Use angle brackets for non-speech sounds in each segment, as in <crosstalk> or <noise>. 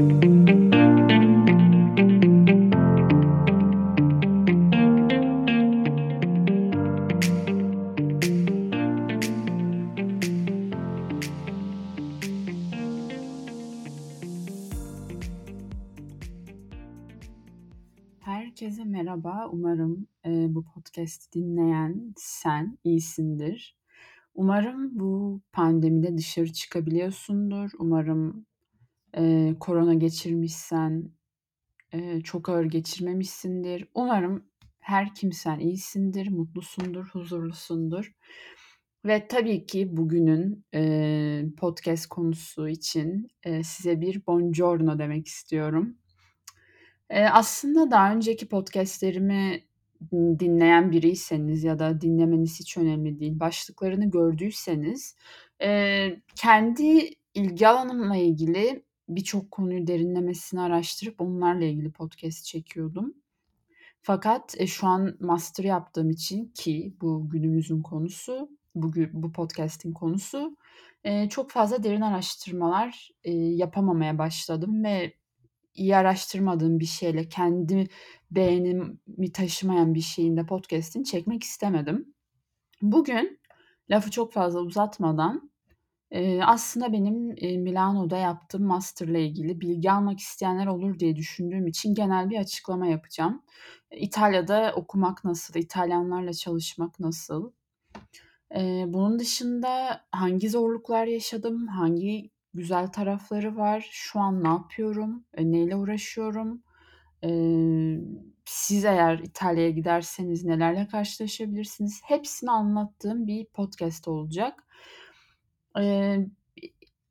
Herkese merhaba. Umarım, eee, bu podcast'i dinleyen sen iyisindir. Umarım bu pandemide dışarı çıkabiliyorsundur. Umarım, eee, korona geçirmişsen, eee, çok ağır geçirmemişsindir. Umarım her kimsen iyisindir, mutlusundur, huzurlusundur ve tabii ki bugünün, eee, podcast konusu için, eee, size bir buongiorno demek istiyorum. Eee, aslında daha önceki podcast'lerimi, dinleyen biriyseniz ya da dinlemeniz hiç önemli değil, başlıklarını gördüyseniz, eee, kendi ilgi alanımla ilgili birçok konuyu derinlemesine araştırıp onlarla ilgili podcast çekiyordum. Fakat, eee, şu an master yaptığım için ki bu günümüzün konusu, bugün bu podcast'in konusu, eee, çok fazla derin araştırmalar, eee, yapamamaya başladım ve iyi araştırmadığım bir şeyle, kendi beğenimi taşımayan bir şeyin de podcast'ini çekmek istemedim. Bugün lafı çok fazla uzatmadan, aslında benim, Milano'da yaptığım master'la ilgili bilgi almak isteyenler olur diye düşündüğüm için genel bir açıklama yapacağım. İtalya'da okumak nasıl? İtalyanlarla çalışmak nasıl? Bunun dışında hangi zorluklar yaşadım? Hangi güzel tarafları var? Şu an ne yapıyorum? Eee, neyle uğraşıyorum? Siz eğer İtalya'ya giderseniz nelerle karşılaşabilirsiniz? Hepsini anlattığım bir podcast olacak.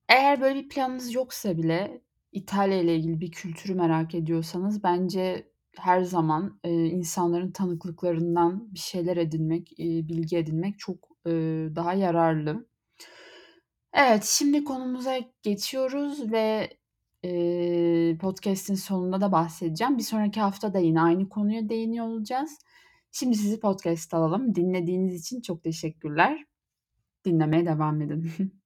Eğer böyle bir planınız yoksa bile İtalya ile ilgili bir kültürü merak ediyorsanız bence her zaman, eee, insanların tanıklıklarından bir şeyler edinmek, eee, bilgi edinmek çok, eee, daha yararlı. Evet, şimdi konumuza geçiyoruz ve, eee, podcast'in sonunda da bahsedeceğim. Bir sonraki hafta da yine aynı konuya değiniyor olacağız. Şimdi sizi podcast'a alalım. Dinlediğiniz için çok teşekkürler. Dinlemeye devam edin. <laughs>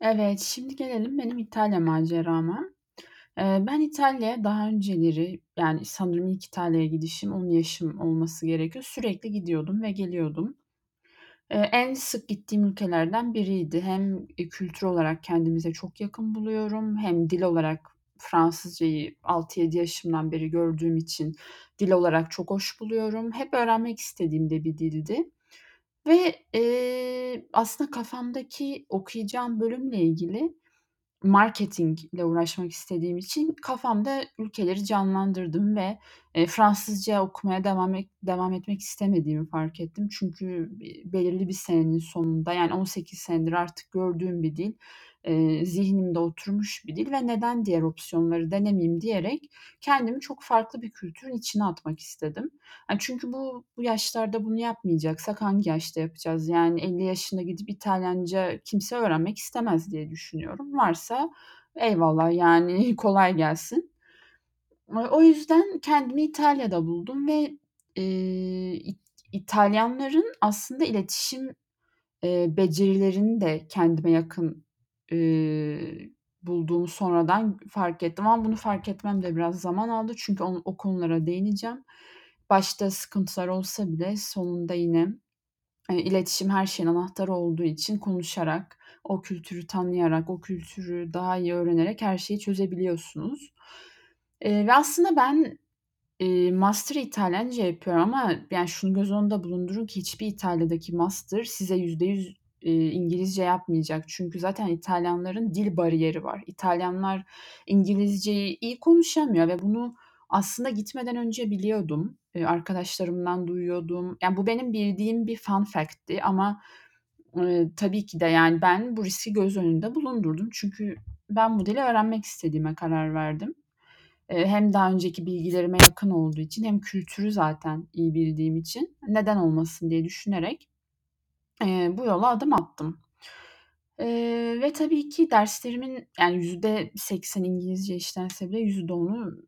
Evet, şimdi gelelim benim İtalya macerama. Eee, ben İtalya'ya daha önceleri, yani sanırım ilk İtalya'ya gidişim 10 yaşım olması gerekiyor. Sürekli gidiyordum ve geliyordum. Eee, en sık gittiğim ülkelerden biriydi. Hem, eee, kültür olarak kendimize çok yakın buluyorum hem dil olarak Fransızcayı 6-7 yaşımdan beri gördüğüm için dil olarak çok hoş buluyorum. Hep öğrenmek istediğim de bir dildi ve, eee, aslında kafamdaki okuyacağım bölümle ilgili marketingle uğraşmak istediğim için kafamda ülkeleri canlandırdım ve, eee, Fransızca okumaya devam et devam etmek istemediğimi fark ettim. Çünkü, belirli bir senenin sonunda, yani 18 senedir artık gördüğüm bir dil, zihnimde oturmuş bir dil ve neden diğer opsiyonları denemeyeyim diyerek kendimi çok farklı bir kültürün içine atmak istedim. Hani, çünkü bu bu yaşlarda bunu yapmayacaksak hangi yaşta yapacağız? Yani 50 yaşında gidip İtalyanca kimse öğrenmek istemez diye düşünüyorum. Varsa eyvallah, yani <laughs> kolay gelsin. O yüzden kendimi İtalya'da buldum ve, İ İtalyanların aslında iletişim, eee, becerilerini de kendime yakın, eee, bulduğumu sonradan fark ettim ama bunu fark etmem de biraz zaman aldı. Çünkü on o konulara değineceğim. Başta sıkıntılar olsa bile sonunda yine, eee, iletişim her şeyin anahtarı olduğu için konuşarak, o kültürü tanıyarak, o kültürü daha iyi öğrenerek her şeyi çözebiliyorsunuz. Eee, ve aslında ben, eee, master'ı İtalyanca yapıyorum ama yani şunu göz önünde bulundurun ki hiçbir İtalya'daki master size %100, eee, İngilizce yapmayacak. Çünkü zaten İtalyanların dil bariyeri var. İtalyanlar İngilizceyi iyi konuşamıyor ve bunu aslında gitmeden önce biliyordum. Eee, arkadaşlarımdan duyuyordum. Yani bu benim bildiğim bir fun fact'ti ama, eee, tabii ki de yani ben bu riski göz önünde bulundurdum. Çünkü ben bu dili öğrenmek istediğime karar verdim. Eee, hem daha önceki bilgilerime yakın olduğu için hem kültürü zaten iyi bildiğim için neden olmasın diye düşünerek, eee, bu yola adım attım. Eee, ve tabii ki derslerimin yani %80 İngilizce işlense bile %10'u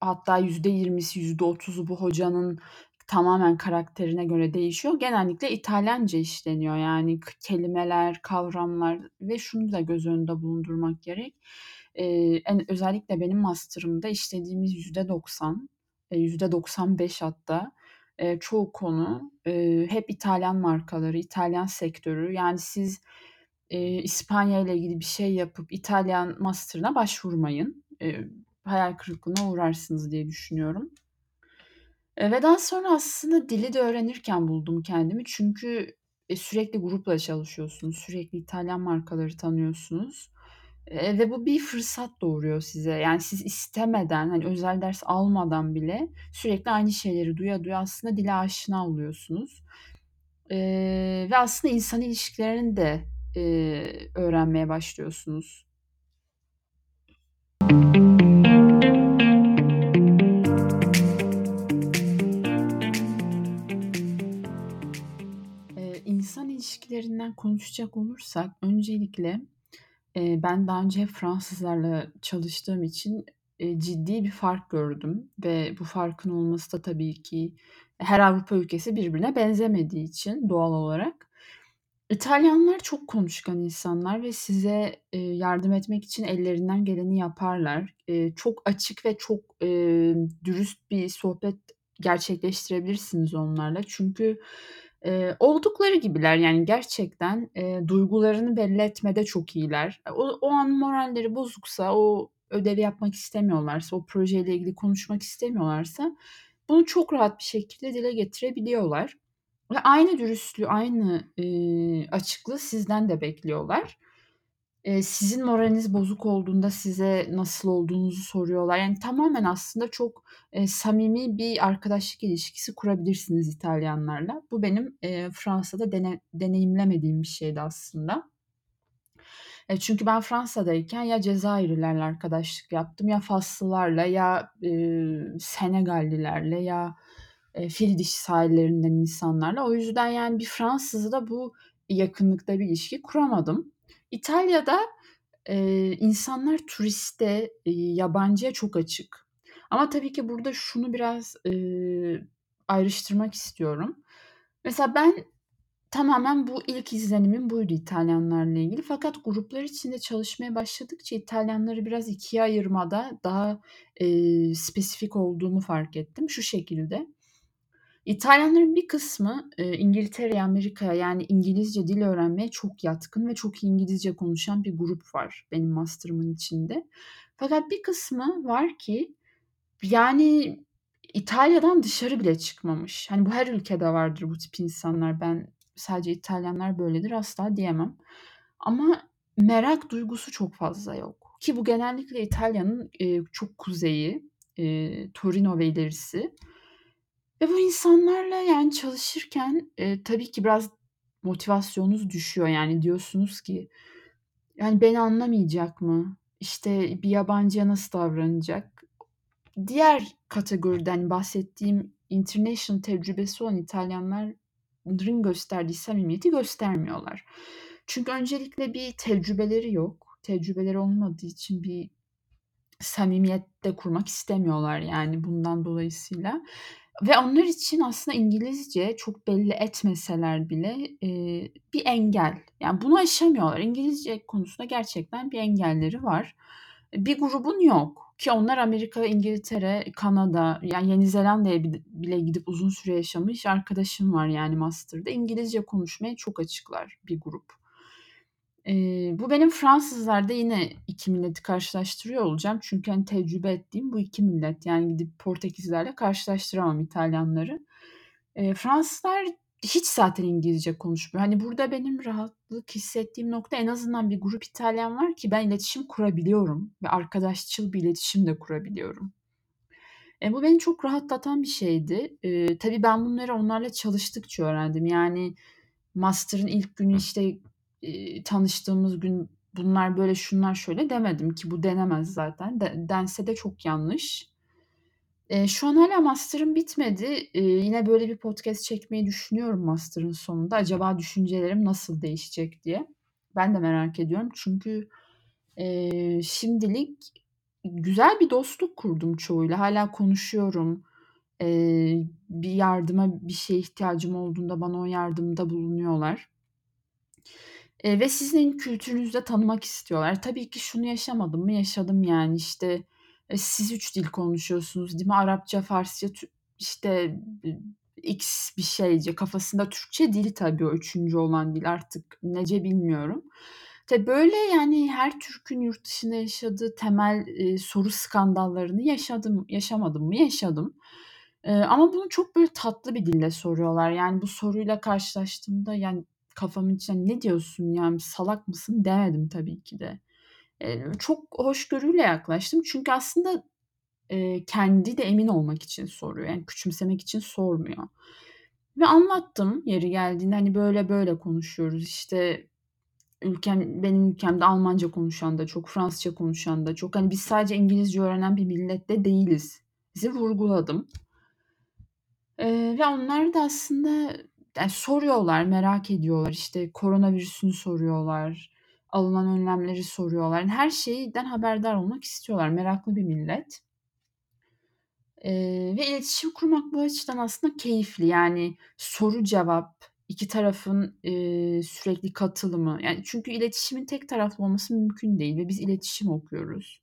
hatta %20'si %30'u bu hocanın tamamen karakterine göre değişiyor. Genellikle İtalyanca işleniyor. Yani kelimeler, kavramlar ve şunu da göz önünde bulundurmak gerek. Eee, en özellikle benim master'ımda işlediğimiz %90, eee, %95 hatta, eee, çoğu konu, eee, hep İtalyan markaları, İtalyan sektörü. Yani siz, eee, İspanya ile ilgili bir şey yapıp İtalyan master'ına başvurmayın. Eee, hayal kırıklığına uğrarsınız diye düşünüyorum. Eee, ve daha sonra aslında dili de öğrenirken buldum kendimi. Çünkü, e, sürekli grupla çalışıyorsunuz, sürekli İtalyan markaları tanıyorsunuz, ve bu bir fırsat doğuruyor size. Yani siz istemeden, hani, özel ders almadan bile sürekli aynı şeyleri duya duya aslında dile aşina oluyorsunuz. Eee, ve aslında insan ilişkilerini de, eee, öğrenmeye başlıyorsunuz. Eee, insan ilişkilerinden konuşacak olursak öncelikle, eee, ben daha önce hep Fransızlarla çalıştığım için, eee, ciddi bir fark gördüm ve bu farkın olması da tabii ki her Avrupa ülkesi birbirine benzemediği için doğal olarak. İtalyanlar çok konuşkan insanlar ve size, eee, yardım etmek için ellerinden geleni yaparlar. Eee, çok açık ve çok, eee, dürüst bir sohbet gerçekleştirebilirsiniz onlarla. Çünkü, eee, oldukları gibiler. Yani gerçekten, eee, duygularını belli etmede çok iyiler. O o an moralleri bozuksa, o ödevi yapmak istemiyorlarsa, o projeyle ilgili konuşmak istemiyorlarsa bunu çok rahat bir şekilde dile getirebiliyorlar ve aynı dürüstlüğü, aynı, eee, açıklığı sizden de bekliyorlar. Eee, sizin moraliniz bozuk olduğunda size nasıl olduğunuzu soruyorlar. Yani tamamen aslında çok, eee, samimi bir arkadaşlık ilişkisi kurabilirsiniz İtalyanlarla. Bu benim, eee, Fransa'da dene deneyimlemediğim bir şeydi aslında. Eee, çünkü ben Fransa'dayken ya Cezayirlilerle arkadaşlık yaptım ya Faslılarla ya, eee, Senegallilerle ya, eee, Fil sahillerinden insanlarla. O yüzden yani bir Fransızla bu yakınlıkta bir ilişki kuramadım. İtalya'da, eee, insanlar turiste, eee, yabancıya çok açık. Ama tabii ki burada şunu biraz, eee, ayrıştırmak istiyorum. Mesela ben tamamen bu ilk izlenimim buydu İtalyanlarla ilgili. Fakat gruplar içinde çalışmaya başladıkça İtalyanları biraz ikiye ayırmada daha, eee, spesifik olduğumu fark ettim. Şu şekilde: İtalyanların bir kısmı, eee, İngiltere'ye, Amerika'ya yani İngilizce dil öğrenmeye çok yatkın ve çok İngilizce konuşan bir grup var benim master'ımın içinde. Fakat bir kısmı var ki yani İtalya'dan dışarı bile çıkmamış. Hani bu her ülkede vardır bu tip insanlar. Ben sadece İtalyanlar böyledir asla diyemem. Ama merak duygusu çok fazla yok. Ki bu genellikle İtalya'nın, eee, çok kuzeyi, eee, Torino ve ilerisi. Ve bu insanlarla yani çalışırken, eee, tabii ki biraz motivasyonunuz düşüyor. Yani diyorsunuz ki, yani beni anlamayacak mı? İşte bir yabancıya nasıl davranacak? Diğer kategoriden bahsettiğim international tecrübesi olan İtalyanların gösterdiği samimiyeti göstermiyorlar. Çünkü öncelikle bir tecrübeleri yok. Tecrübeleri olmadığı için bir samimiyet de kurmak istemiyorlar yani bundan dolayısıyla. Ve onlar için aslında İngilizce çok belli etmeseler bile, eee, bir engel. Yani bunu aşamıyorlar. İngilizce konusunda gerçekten bir engelleri var. Bir grubun yok ki onlar Amerika, İngiltere, Kanada, yani Yeni Zelanda'ya bile gidip uzun süre yaşamış arkadaşım var yani master'da. İngilizce konuşmaya çok açıklar bir grup. Eee, bu benim Fransızlarda yine 2 milleti karşılaştırıyor olacağım. Çünkü hani tecrübe ettiğim bu 2 millet. Yani gidip Portekizlerle karşılaştıramam İtalyanları. Eee, Fransızlar hiç zaten İngilizce konuşmuyor. Hani burada benim rahatlık hissettiğim nokta en azından bir grup İtalyan var ki ben iletişim kurabiliyorum ve arkadaşçıl bir iletişim de kurabiliyorum. Eee, bu beni çok rahatlatan bir şeydi. Eee, tabii ben bunları onlarla çalıştıkça öğrendim. Yani master'ın ilk günü işte, tanıştığımız gün bunlar böyle, şunlar şöyle demedim ki bu denemez zaten. De dense de çok yanlış. Eee, şu an hâlâ master'ım bitmedi. Eee, yine böyle bir podcast çekmeyi düşünüyorum master'ın sonunda. Acaba düşüncelerim nasıl değişecek diye. Ben de merak ediyorum. Çünkü, eee, şimdilik güzel bir dostluk kurdum çoğuyla. Hâlâ konuşuyorum. Eee, bir yardıma, bir şeye ihtiyacım olduğunda bana o yardımda bulunuyorlar. Eee, ve sizin kültürünüzü de tanımak istiyorlar. Tabii ki şunu yaşamadım mı? Yaşadım yani, işte, eee, siz 3 dil konuşuyorsunuz, değil mi? Arapça, Farsça, işte, X bir şeyce kafasında Türkçe değil tabii o 3'üncü olan dil artık nece bilmiyorum. Tabii, böyle, yani, her Türk'ün yurt dışında yaşadığı temel, eee, soru skandallarını yaşadım. Yaşamadım mı? Yaşadım. Eee, ama bunu çok böyle tatlı bir dille soruyorlar. Yani, bu soruyla karşılaştığımda, yani, kafamın içinden "Ne diyorsun, yani, salak mısın?" demedim tabii ki de. Eee, çok hoşgörüyle yaklaştım çünkü aslında, eee, kendi de emin olmak için soruyor. Yani, küçümsemek için sormuyor. Ve anlattım yeri geldiğinde, hani, böyle böyle konuşuyoruz, işte, ülkem benim ülkemde Almanca konuşan da çok, Fransızca konuşan da çok. Hani, biz sadece İngilizce öğrenen bir millet de değiliz zi vurguladım. Eee, ve onlar da aslında yani, soruyorlar, merak ediyorlar. İşte, koronavirüsünü soruyorlar, alınan önlemleri soruyorlar. Yani, her şeyden haberdar olmak istiyorlar. Meraklı bir millet. Eee, ve iletişim kurmak bu açıdan aslında keyifli. Yani, soru cevap, 2 tarafın, eee, sürekli katılımı. Yani, çünkü iletişimin tek taraflı olması mümkün değil ve biz iletişim okuyoruz.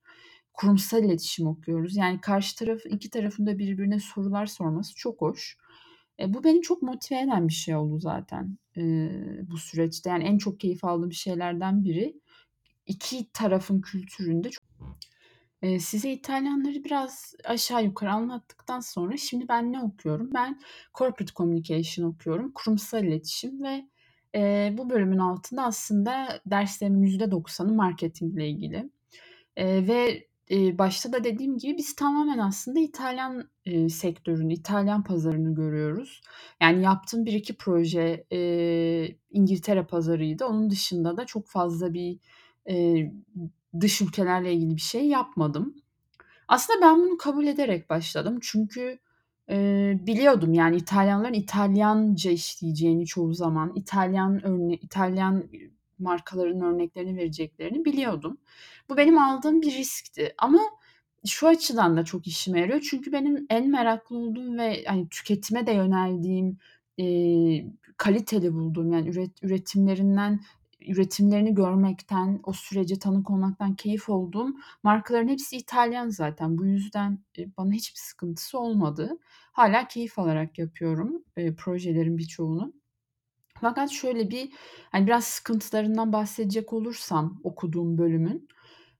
Kurumsal iletişim okuyoruz. Yani, karşı tarafın 2 tarafın da birbirine sorular sorması çok hoş. Eee, bu beni çok motive eden bir şey oldu zaten, eee, bu süreçte. Yani, en çok keyif aldığım şeylerden biri. 2 tarafın kültüründe çok Eee, size İtalyanları biraz aşağı yukarı anlattıktan sonra şimdi ben ne okuyorum? Ben Corporate Communication okuyorum. Kurumsal iletişim ve, eee, bu bölümün altında aslında derslerimin %90'ı marketingle ilgili. Eee, ve, eee, başta da dediğim gibi biz tamamen aslında İtalyan, eee, sektörünü, İtalyan pazarını görüyoruz. Yani, yaptığım 1-2 proje, eee, İngiltere pazarıydı. Onun dışında da çok fazla bir, eee, dış ülkelerle ilgili bir şey yapmadım. Aslında ben bunu kabul ederek başladım çünkü, eee, biliyordum, yani, İtalyanların İtalyanca işleyeceğini çoğu zaman, İtalyan örne İtalyan, markaların örneklerini vereceklerini biliyordum. Bu benim aldığım bir riskti ama şu açıdan da çok işime yarıyor çünkü benim en meraklı olduğum ve, hani, tüketime de yöneldiğim, eee, kaliteli bulduğum, yani, üret üretimlerinden üretimlerini görmekten, o sürece tanık olmaktan keyif aldığım markaların hepsi İtalyan zaten. Bu yüzden, bana hiçbir sıkıntısı olmadı. Hâlâ keyif alarak yapıyorum, eee, projelerin birçoğunu. Fakat şöyle bir, hani, biraz sıkıntılarından bahsedecek olursam okuduğum bölümün,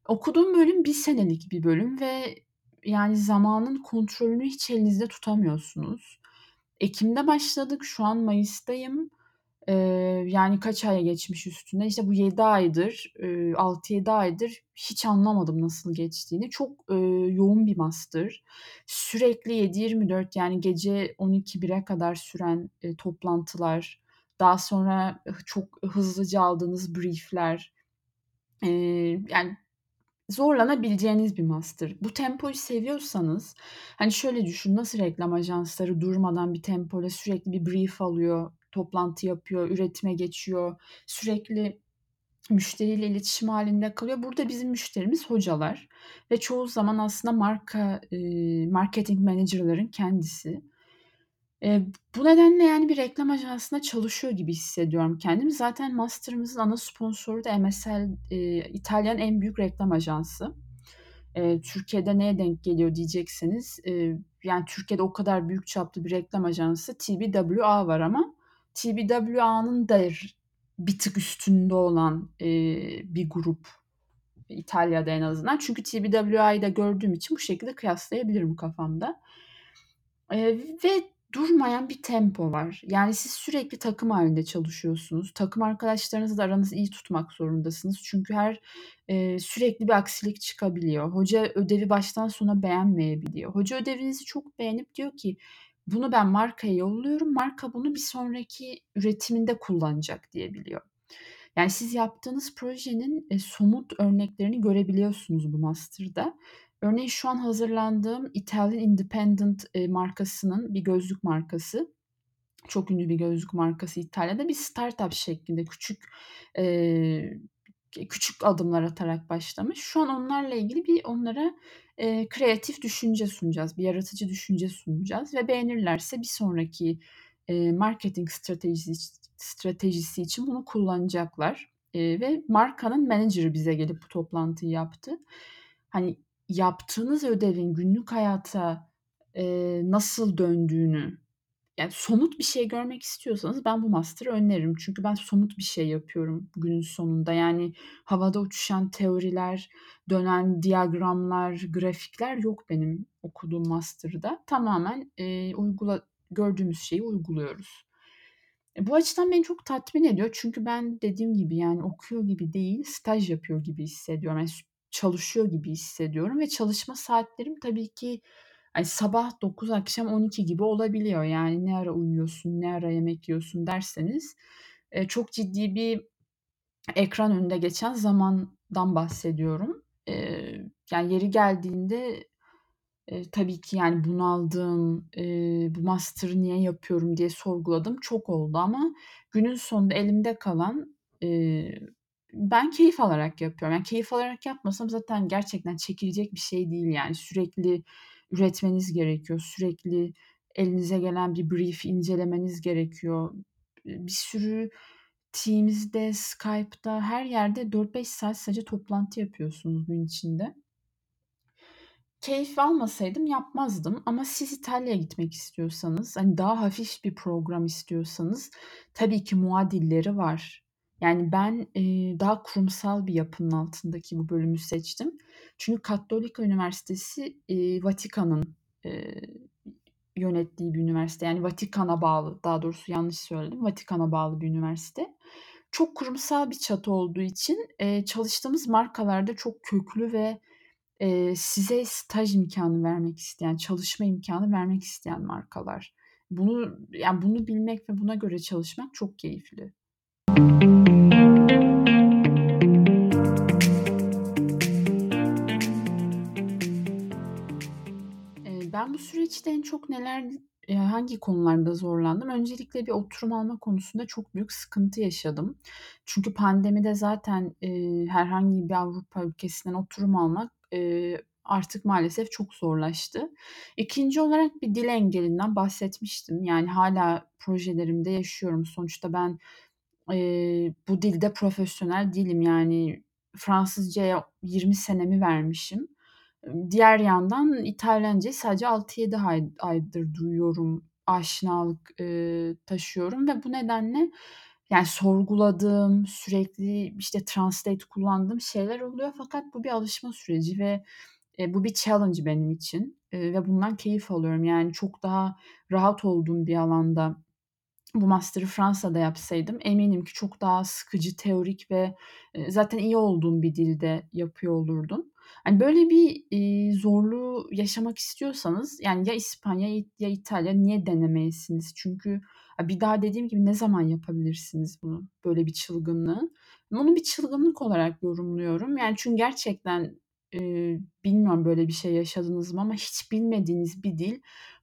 okuduğum bölüm 1 senelik bir bölüm ve, yani, zamanın kontrolünü hiç elinizde tutamıyorsunuz. Ekim'de başladık, şu an mayıs'tayım. Eee, yani, kaç ay geçmiş üstünden? İşte, bu 7 aydır, eee, 6-7 aydır hiç anlamadım nasıl geçtiğini. Çok, eee, yoğun bir master. Sürekli 7/24, yani, gece 12-1'e kadar süren, eee, toplantılar, daha sonra hı çok hızlıca aldığınız brief'ler, eee, yani, zorlanabileceğiniz bir master. Bu tempoyu seviyorsanız, hani, şöyle düşünün, nasıl reklam ajansları durmadan bir tempoyla sürekli bir brief alıyor, toplantı yapıyor, üretime geçiyor, sürekli müşteriyle iletişim hâlinde kalıyor. Burada bizim müşterimiz hocalar ve çoğu zaman aslında marka, eee, marketing manager'ların kendisi. Eee, bu nedenle, yani, bir reklam ajansında çalışıyor gibi hissediyorum kendimi. Zaten master'ımızın ana sponsoru da MSL, eee, İtalya'nın en büyük reklam ajansı. Eee, Türkiye'de neye denk geliyor diyecekseniz, eee, yani, Türkiye'de o kadar büyük çaplı bir reklam ajansı TBWA var ama TBWA'nın da r bir tık üstünde olan, eee, bir grup İtalya'da en azından. Çünkü TBWA'yı da gördüğüm için bu şekilde kıyaslayabilirim kafamda. Eee, ve durmayan bir tempo var. Yani, siz sürekli takım hâlinde çalışıyorsunuz. Takım arkadaşlarınızla aranızı iyi tutmak zorundasınız. Çünkü her eee, sürekli bir aksilik çıkabiliyor. Hoca ödevi baştan sona beğenmeyebiliyor. Hoca ödevinizi çok beğenip diyor ki, "Bunu ben markaya yolluyorum, marka bunu bir sonraki üretiminde kullanacak." diyebiliyor. Yani, siz yaptığınız projenin, eee, somut örneklerini görebiliyorsunuz bu master'da. Örneğin şu an hazırlandığım Italian Independent, markasının bir gözlük markası. Çok ünlü bir gözlük markası İtalya'da. Bir startup şeklinde küçük, küçük adımlar atarak başlamış. Şu an onlarla ilgili bir onlara, kreatif düşünce sunacağız, bir yaratıcı düşünce sunacağız ve beğenirlerse bir sonraki, marketing stratejisi stratejisi için bunu kullanacaklar. Eee, ve markanın menajer'i bize gelip bu toplantıyı yaptı. Hani, yaptığınız ödevin günlük hayata, eee, nasıl döndüğünü, yani somut bir şey görmek istiyorsanız ben bu master'ı öneririm. Çünkü ben somut bir şey yapıyorum günün sonunda. Yani havada uçuşan teoriler, dönen diyagramlar, grafikler yok benim okuduğum master'da. Tamamen, eee, uygula gördüğümüz şeyi uyguluyoruz. E, bu açıdan beni çok tatmin ediyor. Çünkü ben dediğim gibi, yani, okuyor gibi değil, staj yapıyor gibi hissediyorum. Yani, çalışıyor gibi hissediyorum ve çalışma saatlerim tabii ki, hani, sabah 9 akşam 12 gibi olabiliyor. Yani, ne ara uyuyorsun, ne ara yemek yiyorsun derseniz, eee, çok ciddi bir ekran önünde geçen zamandan bahsediyorum. Eee, yani, yeri geldiğinde Eee, tabii ki, yani, bunaldım, eee, bu master'ı niye yapıyorum diye sorguladığım çok oldu ama günün sonunda elimde kalan, eee, ben keyif alarak yapıyorum. Yani, keyif alarak yapmasam zaten gerçekten çekilecek bir şey değil, yani. Sürekli üretmeniz gerekiyor. Sürekli elinize gelen bir brief'i incelemeniz gerekiyor. Bir sürü Teams'de, Skype'da, her yerde 4-5 saat sadece toplantı yapıyorsunuz gün içinde. Keyif almasaydım yapmazdım ama siz İtalya'ya gitmek istiyorsanız, hani, daha hafif bir program istiyorsanız tabii ki muadilleri var. Yani ben, eee, daha kurumsal bir yapının altındaki bu bölümü seçtim. Çünkü Cattolica Üniversitesi, eee, Vatikan'ın, eee, yönettiği bir üniversite. Yani Vatikan'a bağlı, daha doğrusu yanlış söyledim, Vatikan'a bağlı bir üniversite. Çok kurumsal bir çatı olduğu için, eee, çalıştığımız markalarda çok köklü ve Eee, size staj imkânı vermek isteyen, çalışma imkânı vermek isteyen markalar. Bunu, yani, bunu bilmek ve buna göre çalışmak çok keyifli. Ben bu süreçte en çok neler, eee, hangi konularda zorlandım? Öncelikle bir oturum alma konusunda çok büyük sıkıntı yaşadım. Çünkü pandemide zaten, eee, herhangi bir Avrupa ülkesinden oturum almak, eee, artık maalesef çok zorlaştı. İkinci olarak bir dil engelinden bahsetmiştim. Yani hâlâ projelerimde yaşıyorum. Sonuçta ben, eee, bu dilde profesyonel değilim. Yani Fransızcaya 20 senemi vermişim. Diğer yandan İtalyancayı sadece 6-7 ay aydır duyuyorum, aşinalık, eee, taşıyorum ve bu nedenle, yani, sorguladığım, sürekli, işte, translate kullandığım şeyler oluyor fakat bu bir alışma süreci ve, eee, bu bir challenge benim için, eee, ve bundan keyif alıyorum. Yani, çok daha rahat olduğum bir alanda bu master'ı Fransa'da yapsaydım eminim ki çok daha sıkıcı, teorik ve, eee, zaten iyi olduğum bir dilde yapıyor olurdum. Hani, böyle bir, iii, zorluğu yaşamak istiyorsanız, yani, ya İspanya ya İtalya niye denemeyesiniz? Çünkü, bir daha dediğim gibi ne zaman yapabilirsiniz bunu, böyle bir çılgınlığı? Bunu bir çılgınlık olarak yorumluyorum. Yani, çünkü gerçekten, eee, bilmiyorum böyle bir şey yaşadınız mı ama hiç bilmediğiniz bir dil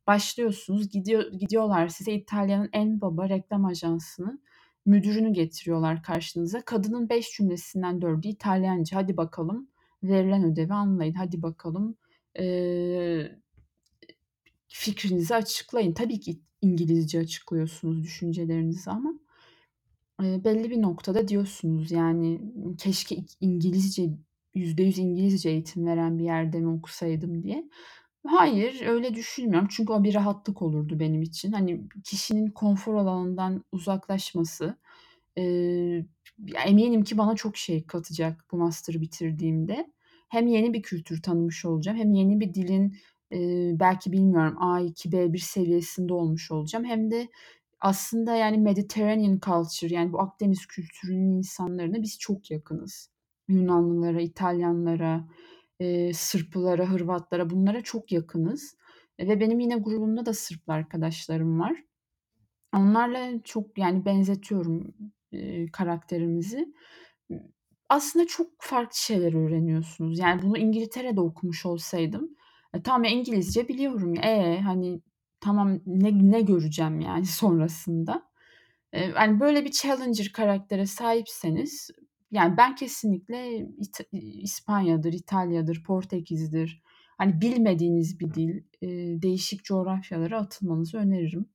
Başlıyorsunuz, gidiyor gidiyorlar size İtalya'nın en baba reklam ajansının müdürünü getiriyorlar karşınıza. Kadının 5 cümlesinden 4'ü İtalyanca. Hadi bakalım verilen ödevi anlayın. Hadi bakalım, eee, fikrinizi açıklayın. Tabii ki İngilizce açıklıyorsunuz düşüncelerinizi ama, eee, belli bir noktada diyorsunuz yani, keşke İngilizce, %100 İngilizce eğitim veren bir yerde mi okusaydım diye. Hayır, öyle düşünmüyorum. Çünkü o bir rahatlık olurdu benim için. Hani, kişinin konfor alanından uzaklaşması, ya, eminim ki bana çok şey katacak bu master'ı bitirdiğimde. Hem yeni bir kültür tanımış olacağım hem yeni bir dilin, eee, belki bilmiyorum A2, B1 seviyesinde olmuş olacağım. Hem de aslında, yani, Mediterranean culture, yani, bu Akdeniz kültürünün insanlarına biz çok yakınız. Yunanlılara, İtalyanlara, Eee, Sırplara, Hırvatlara bunlara çok yakınız, ve benim yine grubumda da Sırplı arkadaşlarım var. Onlarla çok, yani, benzetiyorum, karakterimizi. Aslında çok farklı şeyler öğreniyorsunuz. Yani, bunu İngiltere'de okumuş olsaydım, e, tamam ya İngilizce biliyorum. E, hani, tamam ne ne göreceğim yani <laughs> sonrasında? Eee, hani, böyle bir challenger karaktere sahipseniz yani ben kesinlikle İta İspanya'dır, İtalya'dır, Portekiz'dir. Hani bilmediğiniz bir dil, eee, değişik coğrafyalara atılmanızı öneririm.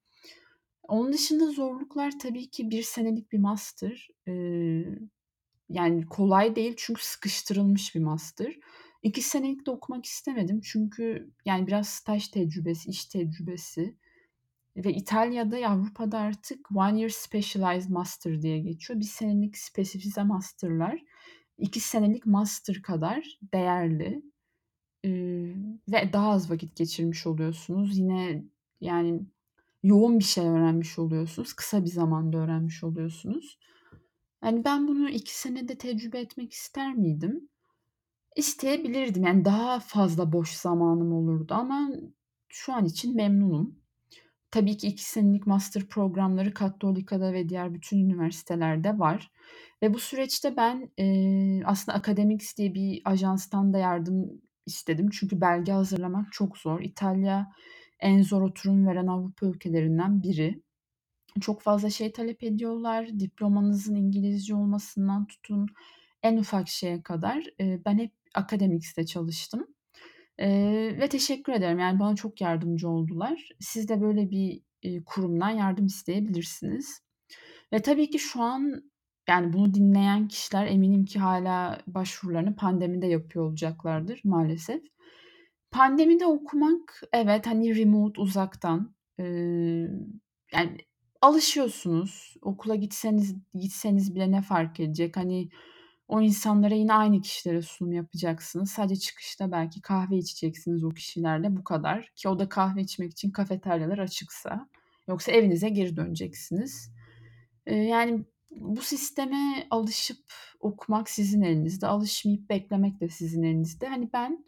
Onun dışında zorluklar tabii ki 1 senelik bir master. Eee, yani kolay değil çünkü sıkıştırılmış bir master. 2 senelik de okumak istemedim çünkü yani biraz staj tecrübesi, iş tecrübesi ve İtalya'da, Avrupa'da artık one year specialized master diye geçiyor. 1 senelik spesifise master'lar 2 senelik master kadar değerli, eee, ve daha az vakit geçirmiş oluyorsunuz. Yine yani yoğun bir şey öğrenmiş oluyorsunuz. Kısa bir zamanda öğrenmiş oluyorsunuz. Yani ben bunu 2 senede tecrübe etmek ister miydim? İsteyebilirdim. Yani daha fazla boş zamanım olurdu ama şu an için memnunum. Tabii ki 2 senelik master programları Cattolica'da ve diğer bütün üniversitelerde var ve bu süreçte ben, eee, aslında Academics diye bir ajanstan da yardım istedim. Çünkü belge hazırlamak çok zor. İtalya en zor oturum veren Avrupa ülkelerinden biri. Çok fazla şey talep ediyorlar. Diplomanızın İngilizce olmasından tutun en ufak şeye kadar. Ben hep Academics'te çalıştım, ve teşekkür ederim. Yani bana çok yardımcı oldular. Siz de böyle bir, kurumdan yardım isteyebilirsiniz ve tabii ki şu an yani bunu dinleyen kişiler eminim ki hâlâ başvurularını pandemide yapıyor olacaklardır maalesef. Pandemide okumak evet, hani remote, uzaktan, eee, yani alışıyorsunuz. Okula gitseniz gitseniz bile ne fark edecek? Hani o insanlara yine aynı kişilere sunum yapacaksınız. Sadece çıkışta belki kahve içeceksiniz o kişilerle, bu kadar ki o da kahve içmek için kafeteryalar açıksa. Yoksa evinize geri döneceksiniz. Yani bu sisteme alışıp okumak sizin elinizde, alışmayıp beklemek de sizin elinizde. Hani ben,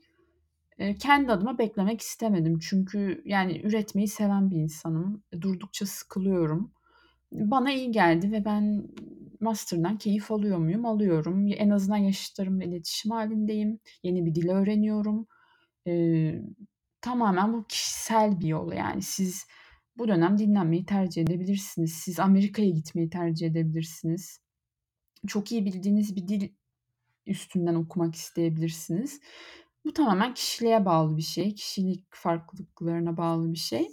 kendi adıma beklemek istemedim. Çünkü yani üretmeyi seven bir insanım. Durdukça sıkılıyorum. Bana iyi geldi ve ben master'dan keyif alıyor muyum? Alıyorum. En azından yaşıtlarımla iletişim hâlindeyim. Yeni bir dil öğreniyorum. Eee, tamamen bu kişisel bir yol yani. Siz bu dönem dinlenmeyi tercih edebilirsiniz. Siz Amerika'ya gitmeyi tercih edebilirsiniz. Çok iyi bildiğiniz bir dil üstünden okumak isteyebilirsiniz. Bu tamamen kişiliğe bağlı bir şey. Kişilik farklılıklarına bağlı bir şey.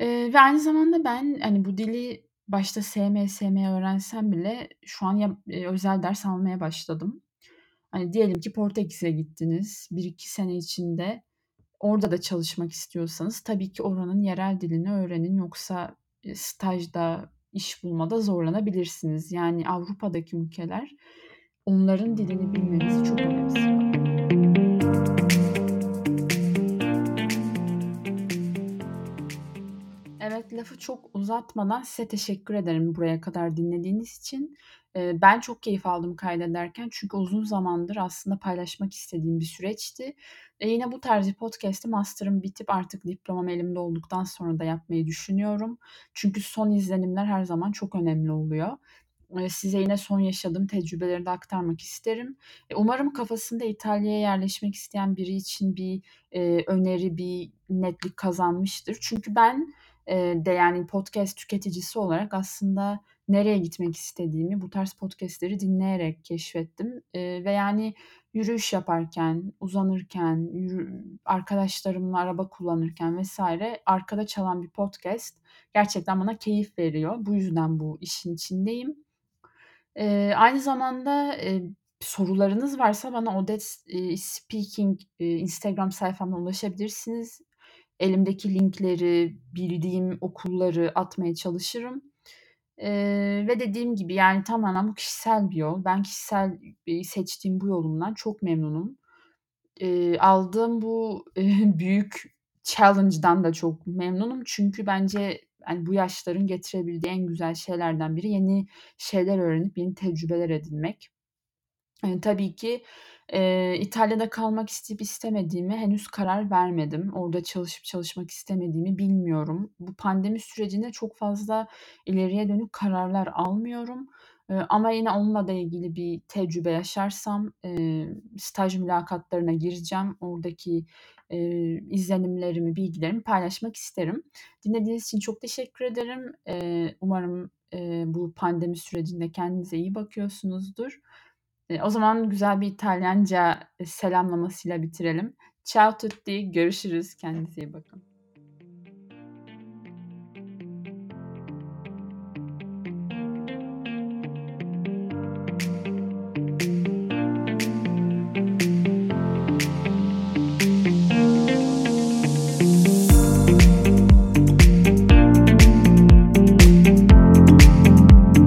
Eee, ve aynı zamanda ben, hani, bu dili başta sevmeye sevmeye öğrensem bile şu an ya eee, özel ders almaya başladım. Hani, diyelim ki Portekiz'e gittiniz. 1-2 sene içinde orada da çalışmak istiyorsanız tabii ki oranın yerel dilini öğrenin. Yoksa, eee, stajda, iş bulmada zorlanabilirsiniz. Yani Avrupa'daki ülkeler onların dilini bilmenizi çok önemsiyor. Evet, lafı çok uzatmadan size teşekkür ederim buraya kadar dinlediğiniz için. Ben çok keyif aldım kaydederken çünkü uzun zamandır aslında paylaşmak istediğim bir süreçti. Eee, yine bu tarz bir podcast'i master'ım bitip artık diplomam elimde olduktan sonra da yapmayı düşünüyorum. Çünkü son izlenimler her zaman çok önemli oluyor. Eee, size yine son yaşadığım tecrübeleri de aktarmak isterim. Eee, umarım kafasında İtalya'ya yerleşmek isteyen biri için bir, öneri, bir netlik kazanmıştır. Çünkü ben, de yani podcast tüketicisi olarak aslında nereye gitmek istediğimi bu tarz podcast'leri dinleyerek keşfettim, eee, ve yani yürüyüş yaparken, uzanırken, yürü arkadaşlarımla araba kullanırken vs. arkada çalan bir podcast gerçekten bana keyif veriyor. Bu yüzden bu işin içindeyim. Eee, aynı zamanda, eee, sorularınız varsa bana Odets eee, Speaking, Instagram sayfamdan ulaşabilirsiniz. Elimdeki linkleri, bildiğim okulları atmaya çalışırım. Eee, ve dediğim gibi yani tamamen bu kişisel bir yol. Ben kişisel, eee, seçtiğim bu yolumdan çok memnunum. Eee, aldığım bu, eee, <laughs> büyük challenge'dan da çok memnunum. Çünkü bence, hani, bu yaşların getirebildiği en güzel şeylerden biri yeni şeyler öğrenip yeni tecrübeler edinmek. Eee, tabii ki, eee, İtalya'da kalmak isteyip istemediğime henüz karar vermedim. Orada çalışıp çalışmak istemediğimi bilmiyorum. Bu pandemi sürecinde çok fazla ileriye dönük kararlar almıyorum. Eee, ama yine onunla da ilgili bir tecrübe yaşarsam, eee, staj mülakatlarına gireceğim. Oradaki, eee, izlenimlerimi, bilgilerimi paylaşmak isterim. Dinlediğiniz için çok teşekkür ederim. Eee, umarım eee, bu pandemi sürecinde kendinize iyi bakıyorsunuzdur. O zaman güzel bir İtalyanca, selamlamasıyla bitirelim. Ciao tutti, görüşürüz. Kendinize iyi bakın.